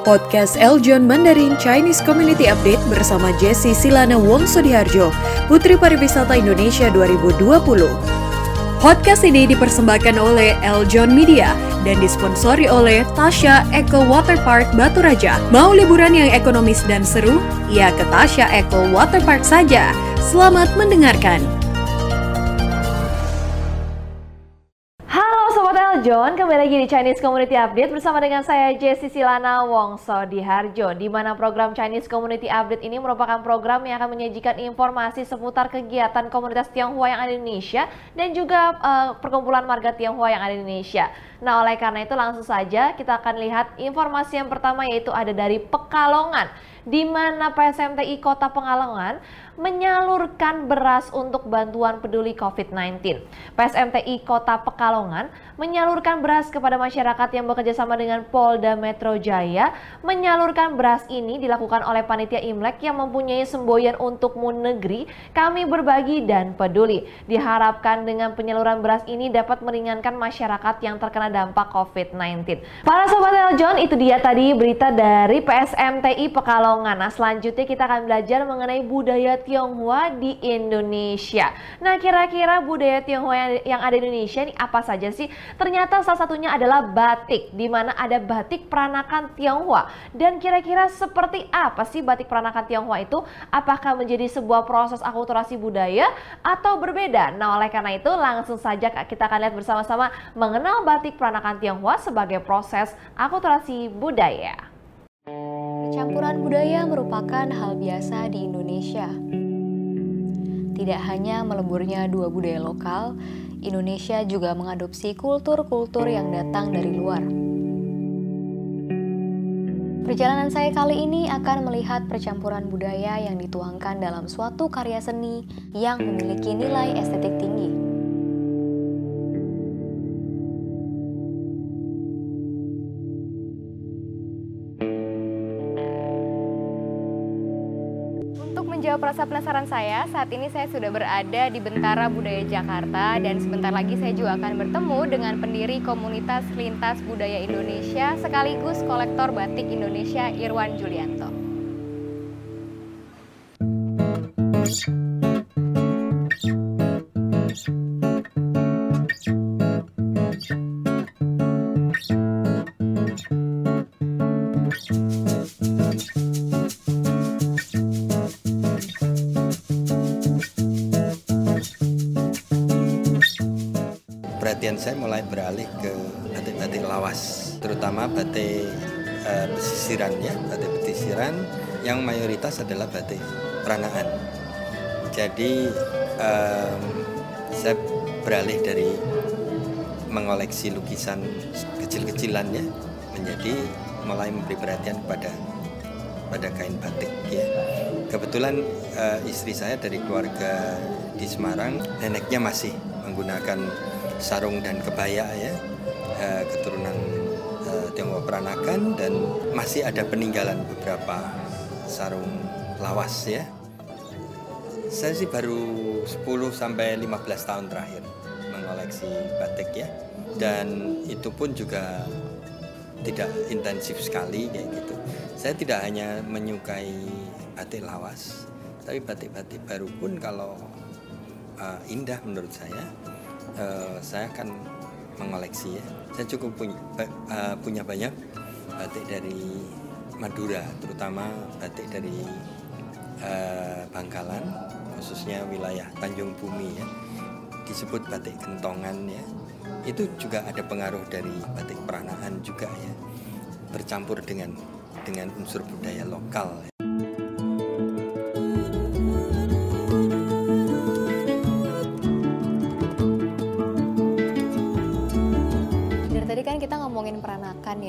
Podcast Eljon Mandarin Chinese Community Update bersama Jesse Silana Wongso Diharjo, Putri Pariwisata Indonesia 2020. Podcast ini dipersembahkan oleh Eljon Media dan disponsori oleh Tasha Eco Water Park Batu Raja. Mau liburan yang ekonomis dan seru? Ya ke Tasha Eco Water Park saja. Selamat mendengarkan. John, kembali lagi di Chinese Community Update bersama dengan saya Jessi Silana Wongso di Harjo di mana program Chinese Community Update ini merupakan program yang akan menyajikan informasi seputar kegiatan komunitas Tionghoa yang ada di Indonesia dan juga uh, perkumpulan marga Tionghoa yang ada di Indonesia. Nah, oleh karena itu langsung saja kita akan lihat informasi yang pertama yaitu ada dari Pekalongan di mana PSMTI Kota Pekalongan menyalurkan beras untuk bantuan peduli COVID-19. PSMTI Kota Pekalongan menyalurkan beras kepada masyarakat yang bekerja sama dengan Polda Metro Jaya. Menyalurkan beras ini dilakukan oleh panitia Imlek yang mempunyai semboyan untuk negeri. Kami berbagi dan peduli. Diharapkan dengan penyaluran beras ini dapat meringankan masyarakat yang terkena dampak COVID-19. Para sobat Eljon, itu dia tadi berita dari PSMTI Pekalongan. Nah, selanjutnya kita akan belajar mengenai budaya Tionghoa di Indonesia. Nah, kira-kira budaya Tionghoa yang ada di Indonesia ini apa saja sih? Ternyata salah satunya adalah batik, di mana ada batik peranakan Tionghoa. Dan kira-kira seperti apa sih batik peranakan Tionghoa itu? Apakah menjadi sebuah proses akulturasi budaya atau berbeda? Nah, oleh karena itu langsung saja kita akan lihat bersama-sama mengenal batik peranakan Tionghoa sebagai proses akulturasi budaya. Campuran budaya merupakan hal biasa di Indonesia. Tidak hanya meleburnya dua budaya lokal, Indonesia juga mengadopsi kultur-kultur yang datang dari luar. Perjalanan saya kali ini akan melihat percampuran budaya yang dituangkan dalam suatu karya seni yang memiliki nilai estetik tinggi. Menjawab rasa penasaran saya, saat ini saya sudah berada di Bentara Budaya Jakarta dan sebentar lagi saya juga akan bertemu dengan pendiri komunitas lintas budaya Indonesia sekaligus kolektor batik Indonesia Irwan Julianto. Pesisiran ya, batik pesisiran yang mayoritas adalah batik peranaan. Jadi um, saya beralih dari mengoleksi lukisan kecil-kecilannya menjadi mulai memberi perhatian kepada pada kain batik ya. Kebetulan uh, istri saya dari keluarga di Semarang, neneknya masih menggunakan sarung dan kebaya ya uh, keturunan uh, Tionghoa Peranakan dan masih ada peninggalan beberapa sarung lawas ya. Saya sih baru 10 sampai 15 tahun terakhir mengoleksi batik ya. Dan itu pun juga tidak intensif sekali kayak gitu. Saya tidak hanya menyukai batik lawas, tapi batik-batik baru pun kalau uh, indah menurut saya uh, saya akan mengoleksi ya. Saya cukup punya uh, punya banyak batik dari Madura, terutama batik dari uh, Bangkalan, khususnya wilayah Tanjung Bumi ya. Disebut batik kentongan ya. Itu juga ada pengaruh dari batik peranaan juga ya. Bercampur dengan dengan unsur budaya lokal. Ya.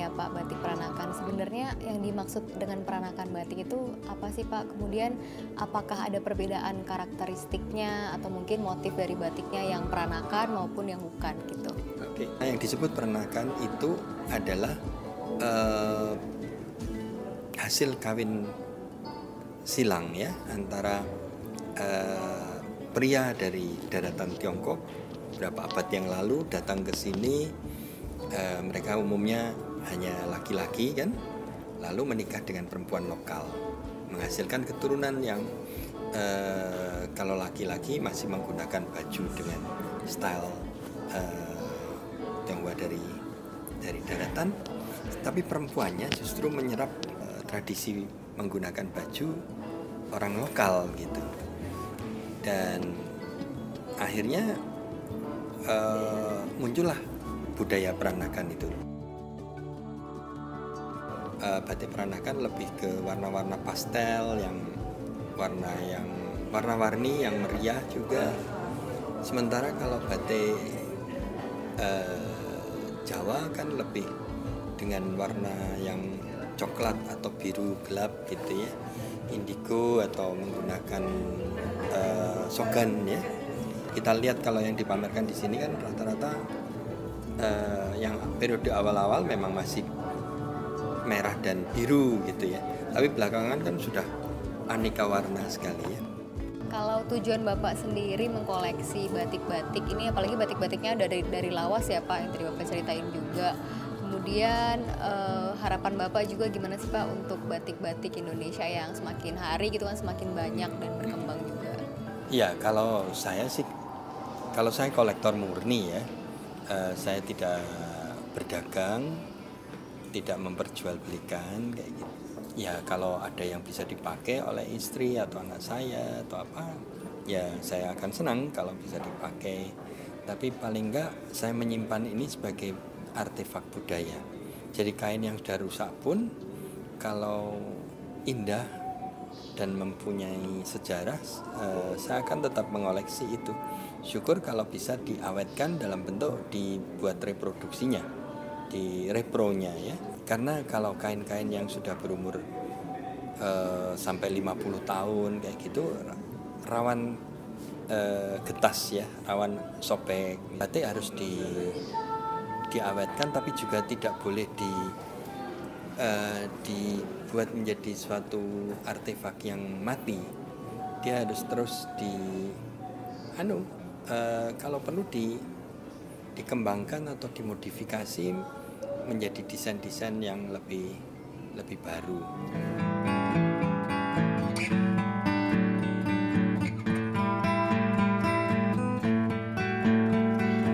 Ya Pak, batik peranakan. Sebenarnya yang dimaksud dengan peranakan batik itu apa sih Pak? Kemudian apakah ada perbedaan karakteristiknya atau mungkin motif dari batiknya yang peranakan maupun yang bukan gitu? Oke, nah, yang disebut peranakan itu adalah uh, hasil kawin silang ya antara uh, pria dari daratan Tiongkok beberapa abad yang lalu datang ke sini e, mereka umumnya hanya laki-laki kan lalu menikah dengan perempuan lokal, menghasilkan keturunan yang uh, kalau laki-laki masih menggunakan baju dengan style uh, Tionghoa dari dari daratan, tapi perempuannya justru menyerap uh, tradisi menggunakan baju orang lokal gitu, dan akhirnya uh, muncullah budaya peranakan itu. Uh, batik peranakan lebih ke warna-warna pastel yang warna yang warna-warni yang meriah juga. Sementara kalau batik uh, Jawa kan lebih dengan warna yang coklat atau biru gelap gitu ya, indigo atau menggunakan uh, sogan ya kita lihat kalau yang dipamerkan di sini kan rata-rata uh, yang periode awal-awal memang masih merah dan biru gitu ya. Tapi belakangan kan sudah aneka warna sekali ya. Kalau tujuan Bapak sendiri mengkoleksi batik-batik ini apalagi batik-batiknya dari dari lawas ya Pak yang tadi Bapak ceritain juga. Kemudian uh, harapan Bapak juga gimana sih Pak untuk batik-batik Indonesia yang semakin hari gitu kan semakin banyak dan berkembang juga? Iya kalau saya sih kalau saya kolektor murni ya, uh, saya tidak berdagang, tidak memperjualbelikan kayak gitu. Ya kalau ada yang bisa dipakai oleh istri atau anak saya atau apa, ya saya akan senang kalau bisa dipakai. Tapi paling enggak saya menyimpan ini sebagai artefak budaya. Jadi kain yang sudah rusak pun kalau indah dan mempunyai sejarah, uh, saya akan tetap mengoleksi itu syukur kalau bisa diawetkan dalam bentuk dibuat reproduksinya di repronya ya. Karena kalau kain-kain yang sudah berumur uh, sampai 50 tahun kayak gitu rawan uh, getas ya rawan sobek. Berarti harus di diawetkan tapi juga tidak boleh di uh, dibuat menjadi suatu artefak yang mati. Dia harus terus di anu Eh, kalau perlu di dikembangkan atau dimodifikasi menjadi desain-desain yang lebih lebih baru.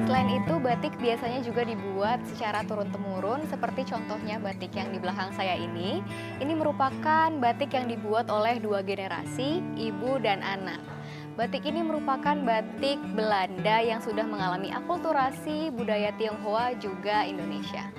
Selain itu, batik biasanya juga dibuat secara turun-temurun seperti contohnya batik yang di belakang saya ini. Ini merupakan batik yang dibuat oleh dua generasi, ibu dan anak. Batik ini merupakan batik Belanda yang sudah mengalami akulturasi budaya Tionghoa juga Indonesia.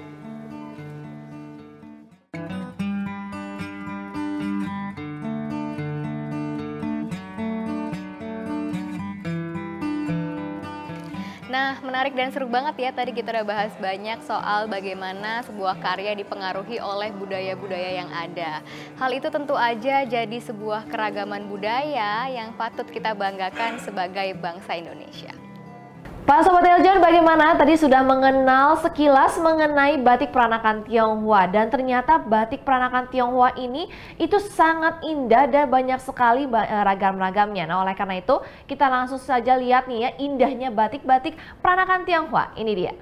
Menarik dan seru banget ya. Tadi kita udah bahas banyak soal bagaimana sebuah karya dipengaruhi oleh budaya-budaya yang ada. Hal itu tentu aja jadi sebuah keragaman budaya yang patut kita banggakan sebagai bangsa Indonesia. Pak Sobat Eljon bagaimana? Tadi sudah mengenal sekilas mengenai batik peranakan Tionghoa dan ternyata batik peranakan Tionghoa ini itu sangat indah dan banyak sekali eh, ragam-ragamnya. Nah oleh karena itu kita langsung saja lihat nih ya indahnya batik-batik peranakan Tionghoa. Ini dia.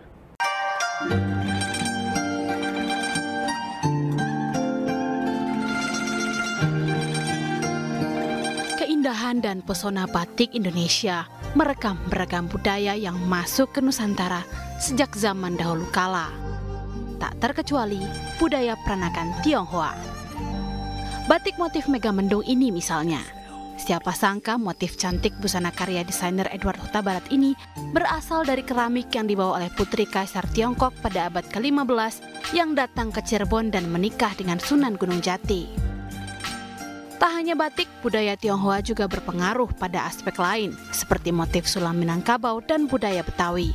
Keindahan dan pesona batik Indonesia merekam beragam budaya yang masuk ke Nusantara sejak zaman dahulu kala. Tak terkecuali budaya peranakan Tionghoa. Batik motif Megamendung ini misalnya. Siapa sangka motif cantik busana karya desainer Edward Huta Barat ini berasal dari keramik yang dibawa oleh putri Kaisar Tiongkok pada abad ke-15 yang datang ke Cirebon dan menikah dengan Sunan Gunung Jati. Tak hanya batik, budaya Tionghoa juga berpengaruh pada aspek lain, seperti motif sulam Minangkabau dan budaya Betawi.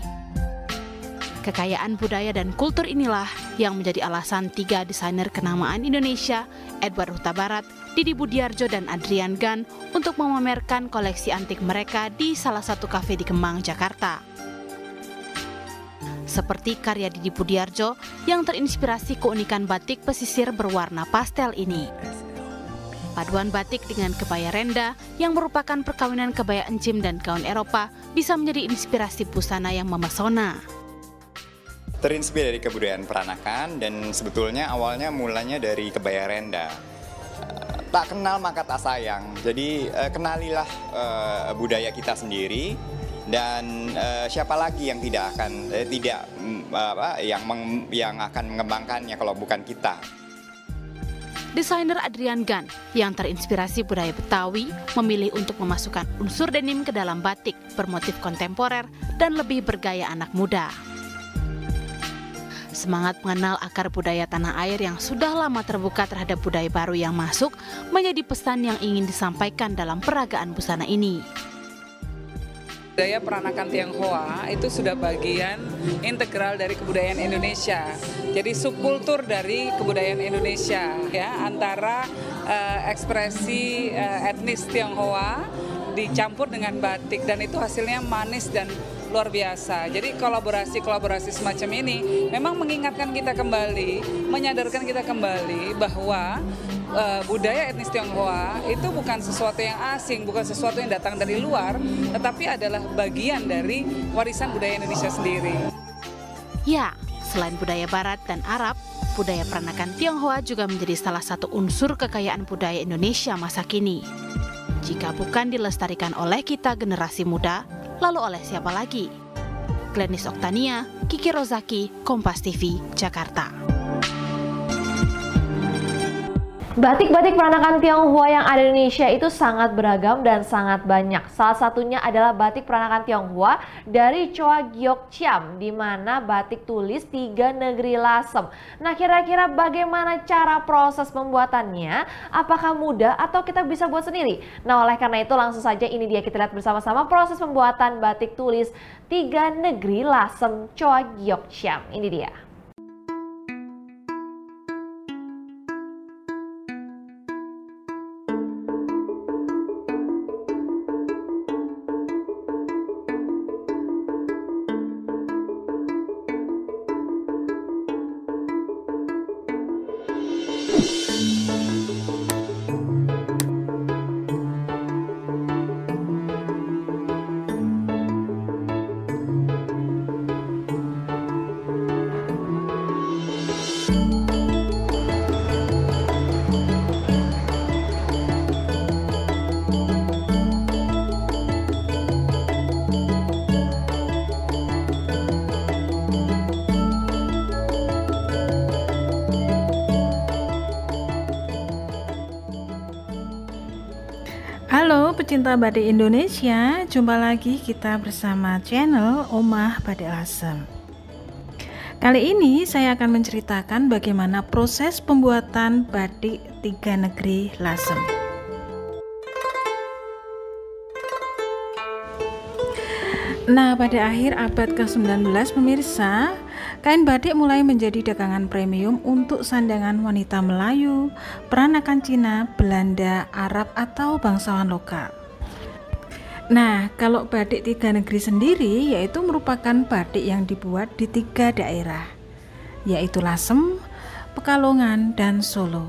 Kekayaan budaya dan kultur inilah yang menjadi alasan tiga desainer kenamaan Indonesia, Edward Huta Barat, Didi Budiarjo, dan Adrian Gan, untuk memamerkan koleksi antik mereka di salah satu kafe di Kemang, Jakarta. Seperti karya Didi Budiarjo yang terinspirasi keunikan batik pesisir berwarna pastel ini. Paduan batik dengan kebaya renda yang merupakan perkawinan kebaya encim dan gaun Eropa bisa menjadi inspirasi busana yang memesona. terinspirasi dari kebudayaan peranakan dan sebetulnya awalnya mulanya dari kebaya renda. Eh, tak kenal maka tak sayang. Jadi uh, kenalilah uh, budaya kita sendiri dan siapa lagi yang tidak akan tidak um, apa yang meng, yang akan mengembangkannya kalau bukan kita. Desainer Adrian Gan yang terinspirasi budaya Betawi memilih untuk memasukkan unsur denim ke dalam batik bermotif kontemporer dan lebih bergaya anak muda. Semangat mengenal akar budaya tanah air yang sudah lama terbuka terhadap budaya baru yang masuk menjadi pesan yang ingin disampaikan dalam peragaan busana ini. Budaya peranakan Tionghoa itu sudah bagian integral dari kebudayaan Indonesia. Jadi subkultur dari kebudayaan Indonesia ya antara uh, ekspresi uh, etnis Tionghoa dicampur dengan batik dan itu hasilnya manis dan luar biasa. Jadi kolaborasi-kolaborasi semacam ini memang mengingatkan kita kembali, menyadarkan kita kembali bahwa uh, budaya etnis Tionghoa itu bukan sesuatu yang asing, bukan sesuatu yang datang dari luar, tetapi adalah bagian dari warisan budaya Indonesia sendiri. Ya, selain budaya Barat dan Arab, budaya peranakan Tionghoa juga menjadi salah satu unsur kekayaan budaya Indonesia masa kini. Jika bukan dilestarikan oleh kita generasi muda, lalu oleh siapa lagi? Glenis Oktania, Kiki Rozaki, Kompas TV, Jakarta. Batik-batik peranakan Tionghoa yang ada di Indonesia itu sangat beragam dan sangat banyak. Salah satunya adalah batik peranakan Tionghoa dari Choa Giok Chiam, di mana batik tulis tiga negeri lasem. Nah, kira-kira bagaimana cara proses pembuatannya? Apakah mudah atau kita bisa buat sendiri? Nah, oleh karena itu langsung saja ini dia kita lihat bersama-sama proses pembuatan batik tulis tiga negeri lasem Choa Giok Chiam. Ini dia. Pecinta batik Indonesia, jumpa lagi kita bersama channel Omah Batik Lasem. Kali ini saya akan menceritakan bagaimana proses pembuatan batik tiga negeri Lasem. Nah, pada akhir abad ke-19 pemirsa, Kain batik mulai menjadi dagangan premium untuk sandangan wanita Melayu, peranakan Cina, Belanda, Arab, atau bangsawan lokal. Nah, kalau batik tiga negeri sendiri yaitu merupakan batik yang dibuat di tiga daerah, yaitu Lasem, Pekalongan, dan Solo.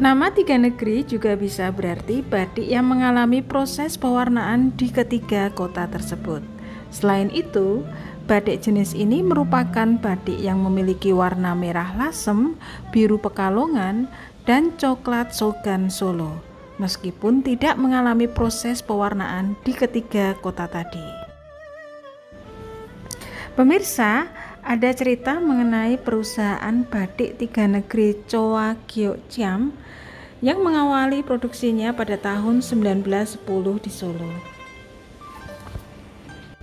Nama tiga negeri juga bisa berarti batik yang mengalami proses pewarnaan di ketiga kota tersebut. Selain itu, Batik jenis ini merupakan batik yang memiliki warna merah lasem, biru pekalongan, dan coklat sogan Solo, meskipun tidak mengalami proses pewarnaan di ketiga kota tadi. Pemirsa, ada cerita mengenai perusahaan batik tiga negeri Choa Giok Chiam yang mengawali produksinya pada tahun 1910 di Solo.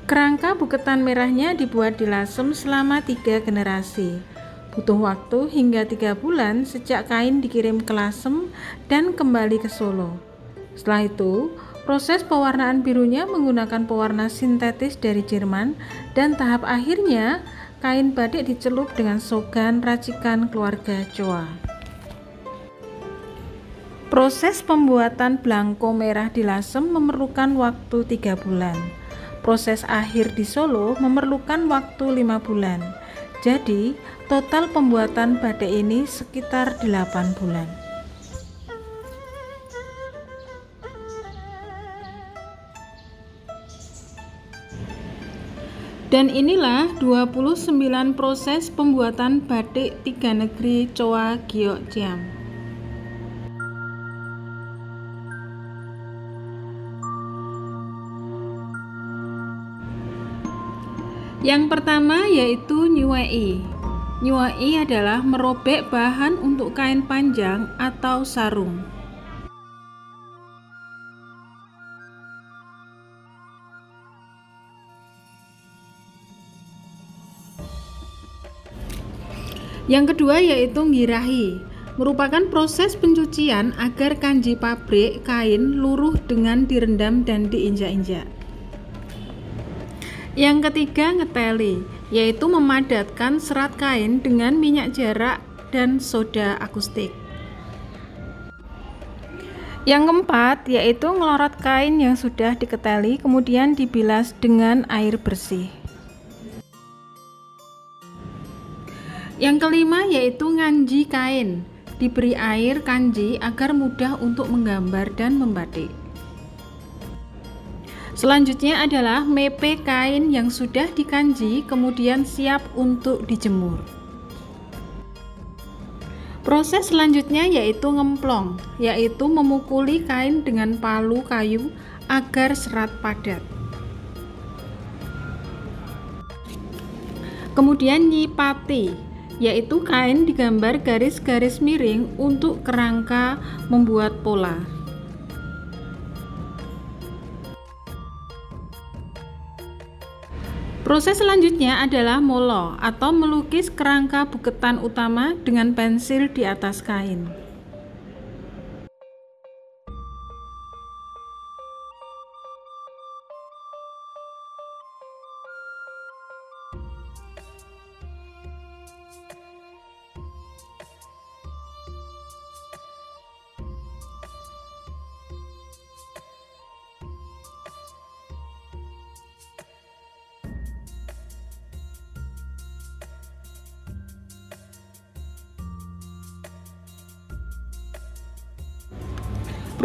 Kerangka buketan merahnya dibuat di Lasem selama tiga generasi. Butuh waktu hingga tiga bulan sejak kain dikirim ke Lasem dan kembali ke Solo. Setelah itu, proses pewarnaan birunya menggunakan pewarna sintetis dari Jerman dan tahap akhirnya kain batik dicelup dengan sogan racikan keluarga Choa. Proses pembuatan belangko merah di Lasem memerlukan waktu tiga bulan. Proses akhir di Solo memerlukan waktu lima bulan. Jadi, total pembuatan batik ini sekitar 8 bulan. Dan inilah 29 proses pembuatan batik tiga negeri Choa Giok Jiam. Yang pertama yaitu nyuai. Nyuai adalah merobek bahan untuk kain panjang atau sarung. Yang kedua yaitu ngirahi, merupakan proses pencucian agar kanji pabrik kain luruh dengan direndam dan diinjak-injak. Yang ketiga ngeteli, yaitu memadatkan serat kain dengan minyak jarak dan soda akustik. Yang keempat yaitu ngelorot kain yang sudah diketeli kemudian dibilas dengan air bersih. Yang kelima yaitu nganji kain, diberi air kanji agar mudah untuk menggambar dan membatik. Selanjutnya adalah mepe kain yang sudah dikanji kemudian siap untuk dijemur. Proses selanjutnya yaitu ngemplong, yaitu memukuli kain dengan palu kayu agar serat padat. Kemudian nyipati, yaitu kain digambar garis-garis miring untuk kerangka membuat pola. Proses selanjutnya adalah molo atau melukis kerangka buketan utama dengan pensil di atas kain.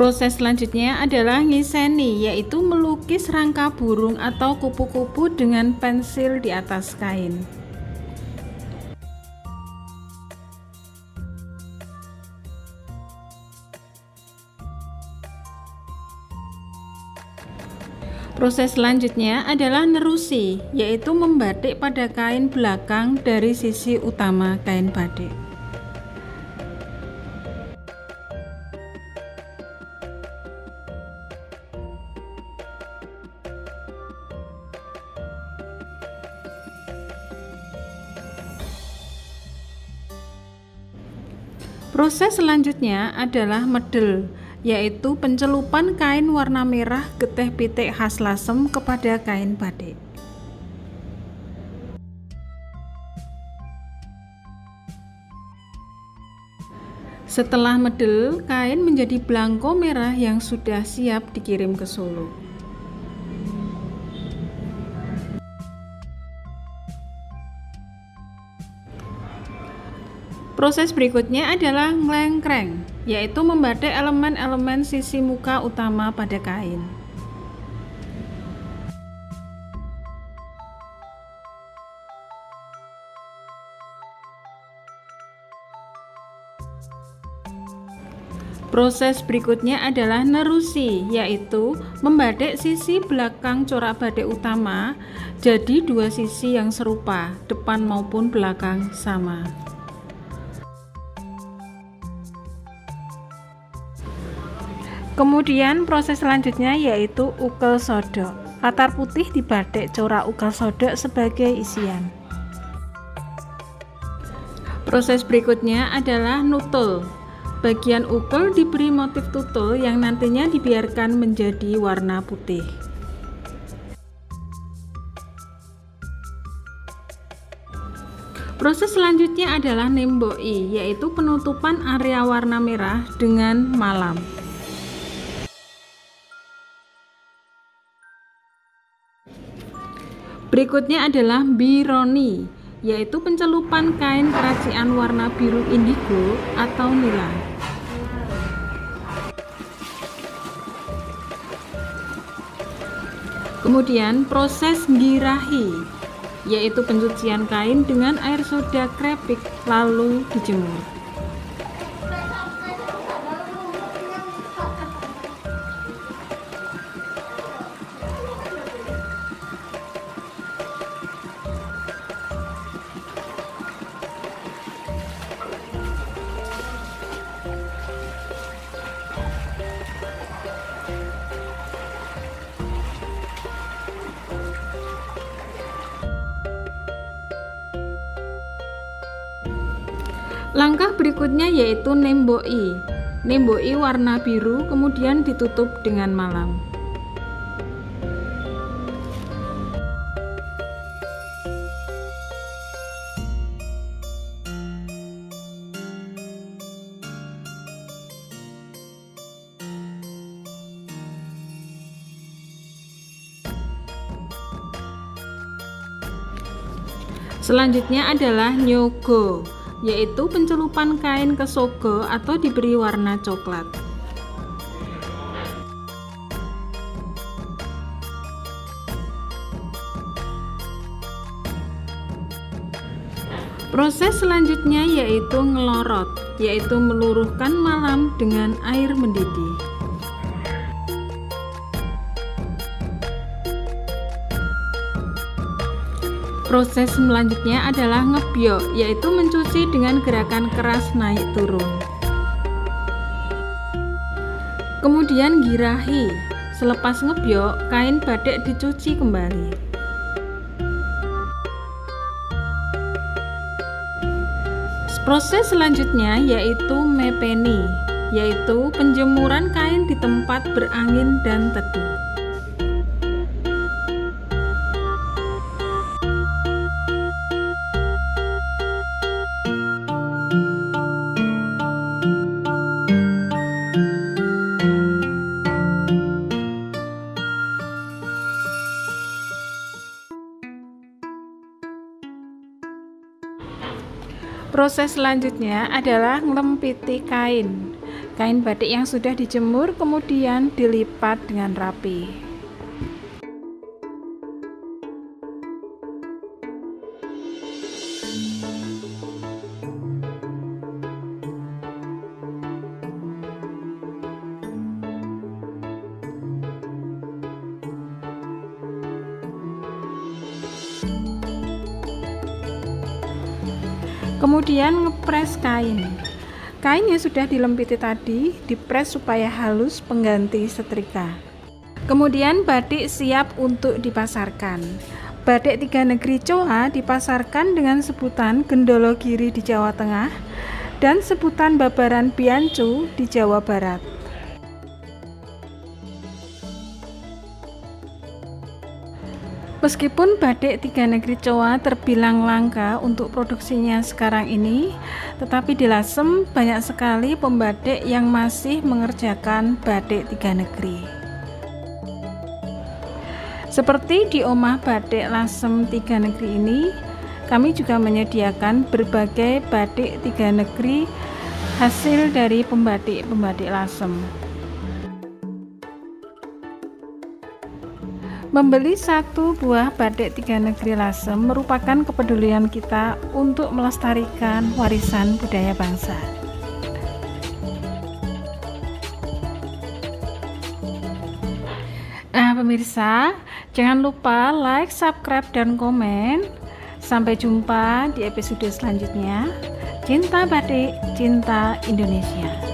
Proses selanjutnya adalah ngiseni, yaitu melukis rangka burung atau kupu-kupu dengan pensil di atas kain. Proses selanjutnya adalah nerusi, yaitu membatik pada kain belakang dari sisi utama kain batik. Proses selanjutnya adalah medel, yaitu pencelupan kain warna merah geteh pitik khas lasem kepada kain batik. Setelah medel, kain menjadi belangko merah yang sudah siap dikirim ke Solo. Proses berikutnya adalah ngelengkreng, yaitu membatik elemen-elemen sisi muka utama pada kain. Proses berikutnya adalah nerusi, yaitu membatik sisi belakang corak batik utama jadi dua sisi yang serupa, depan maupun belakang sama. Kemudian proses selanjutnya yaitu ukel sodok. Latar putih dibatik corak ukel sodok sebagai isian. Proses berikutnya adalah nutul. Bagian ukel diberi motif tutul yang nantinya dibiarkan menjadi warna putih. Proses selanjutnya adalah nemboi, yaitu penutupan area warna merah dengan malam. Berikutnya adalah bironi, yaitu pencelupan kain keracian warna biru indigo atau nila. Kemudian proses girahi, yaitu pencucian kain dengan air soda krepik lalu dijemur. Langkah berikutnya yaitu nemboi. Nemboi warna biru kemudian ditutup dengan malam. Selanjutnya adalah nyogo yaitu pencelupan kain ke sogo atau diberi warna coklat. Proses selanjutnya yaitu ngelorot, yaitu meluruhkan malam dengan air mendidih. Proses selanjutnya adalah ngebyok, yaitu mencuci dengan gerakan keras naik turun. Kemudian girahi. Selepas ngebyok, kain batik dicuci kembali. Proses selanjutnya yaitu mepeni, yaitu penjemuran kain di tempat berangin dan teduh. Proses selanjutnya adalah ngelempiti kain. Kain batik yang sudah dijemur kemudian dilipat dengan rapi. Kemudian ngepres kain. Kain yang sudah dilempiti tadi dipres supaya halus pengganti setrika. Kemudian batik siap untuk dipasarkan. Batik tiga negeri Coa dipasarkan dengan sebutan Gendolo Giri di Jawa Tengah dan sebutan Babaran Biancu di Jawa Barat. Meskipun batik tiga negeri Coa terbilang langka untuk produksinya sekarang ini, tetapi di Lasem banyak sekali pembatik yang masih mengerjakan batik tiga negeri. Seperti di Omah Batik Lasem Tiga Negeri ini, kami juga menyediakan berbagai batik tiga negeri hasil dari pembatik-pembatik Lasem. Membeli satu buah batik tiga negeri lasem merupakan kepedulian kita untuk melestarikan warisan budaya bangsa. Nah, pemirsa, jangan lupa like, subscribe, dan komen. Sampai jumpa di episode selanjutnya. Cinta batik, cinta Indonesia.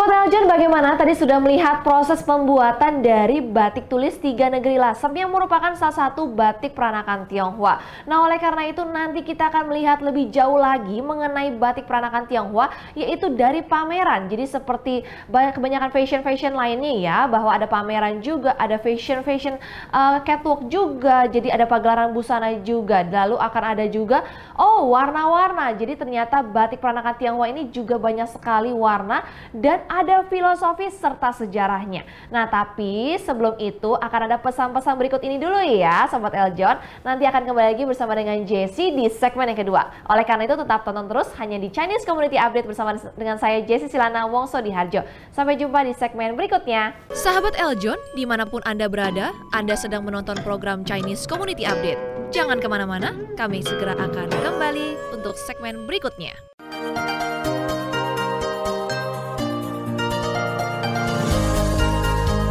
Sobat Eljon bagaimana? Tadi sudah melihat proses pembuatan dari batik tulis Tiga Negeri Lasem yang merupakan salah satu batik peranakan Tionghoa. Nah oleh karena itu nanti kita akan melihat lebih jauh lagi mengenai batik peranakan Tionghoa yaitu dari pameran. Jadi seperti banyak kebanyakan fashion-fashion lainnya ya bahwa ada pameran juga, ada fashion-fashion uh, catwalk juga, jadi ada pagelaran busana juga. Lalu akan ada juga oh warna-warna. Jadi ternyata batik peranakan Tionghoa ini juga banyak sekali warna dan ada filosofi serta sejarahnya. Nah, tapi sebelum itu akan ada pesan-pesan berikut ini dulu ya, Sobat Eljon. Nanti akan kembali lagi bersama dengan Jessie di segmen yang kedua. Oleh karena itu tetap tonton terus hanya di Chinese Community Update bersama dengan saya Jessie Silana Wongso di Harjo. Sampai jumpa di segmen berikutnya. Sahabat Eljon, di mana pun Anda berada, Anda sedang menonton program Chinese Community Update. Jangan ke mana-mana, kami segera akan kembali untuk segmen berikutnya.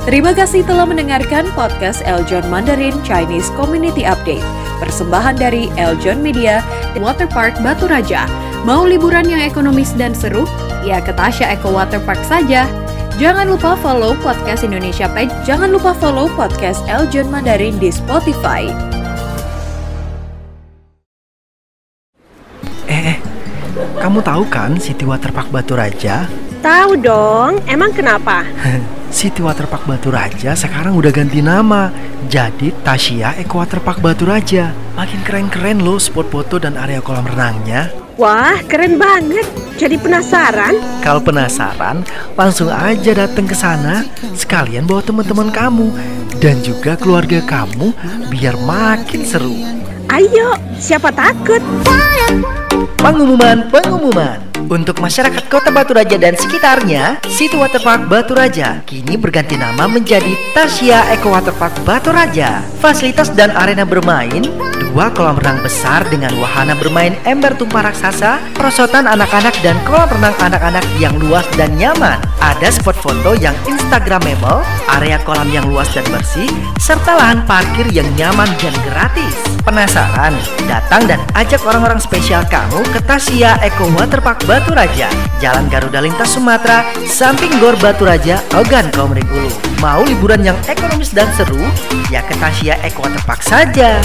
Terima kasih telah mendengarkan podcast Eljon Mandarin Chinese Community Update. Persembahan dari Eljon Media Waterpark Batu Raja. Mau liburan yang ekonomis dan seru? Ya ke Tasya Eco Waterpark saja. Jangan lupa follow podcast Indonesia Page. Jangan lupa follow podcast Eljon Mandarin di Spotify. Eh, eh, kamu tahu kan City Waterpark Batu Raja? Tahu dong, emang kenapa? City Waterpark Batu Raja sekarang udah ganti nama jadi Tasya Eco Waterpark Batu Raja. Makin keren-keren loh spot foto dan area kolam renangnya. Wah, keren banget. Jadi penasaran? Kalau penasaran, langsung aja datang ke sana sekalian bawa teman-teman kamu dan juga keluarga kamu biar makin seru. Ayo, siapa takut? Pengumuman, pengumuman. Untuk masyarakat Kota Batu Raja dan sekitarnya, Situ Waterpark Batu Raja kini berganti nama menjadi Tasya Eco Waterpark Batu Raja. Fasilitas dan arena bermain, dua kolam renang besar dengan wahana bermain ember tumpah raksasa, perosotan anak-anak dan kolam renang anak-anak yang luas dan nyaman. Ada spot foto yang instagramable, area kolam yang luas dan bersih, serta lahan parkir yang nyaman dan gratis. Penasaran? Datang dan ajak orang-orang spesial kamu ke Tasya Eco Waterpark Batu Raja, Jalan Garuda Lintas Sumatera, samping Gor Batu Raja, Ogan Komering Ulu. Mau liburan yang ekonomis dan seru? Ya ke Tasya Eco Waterpark saja.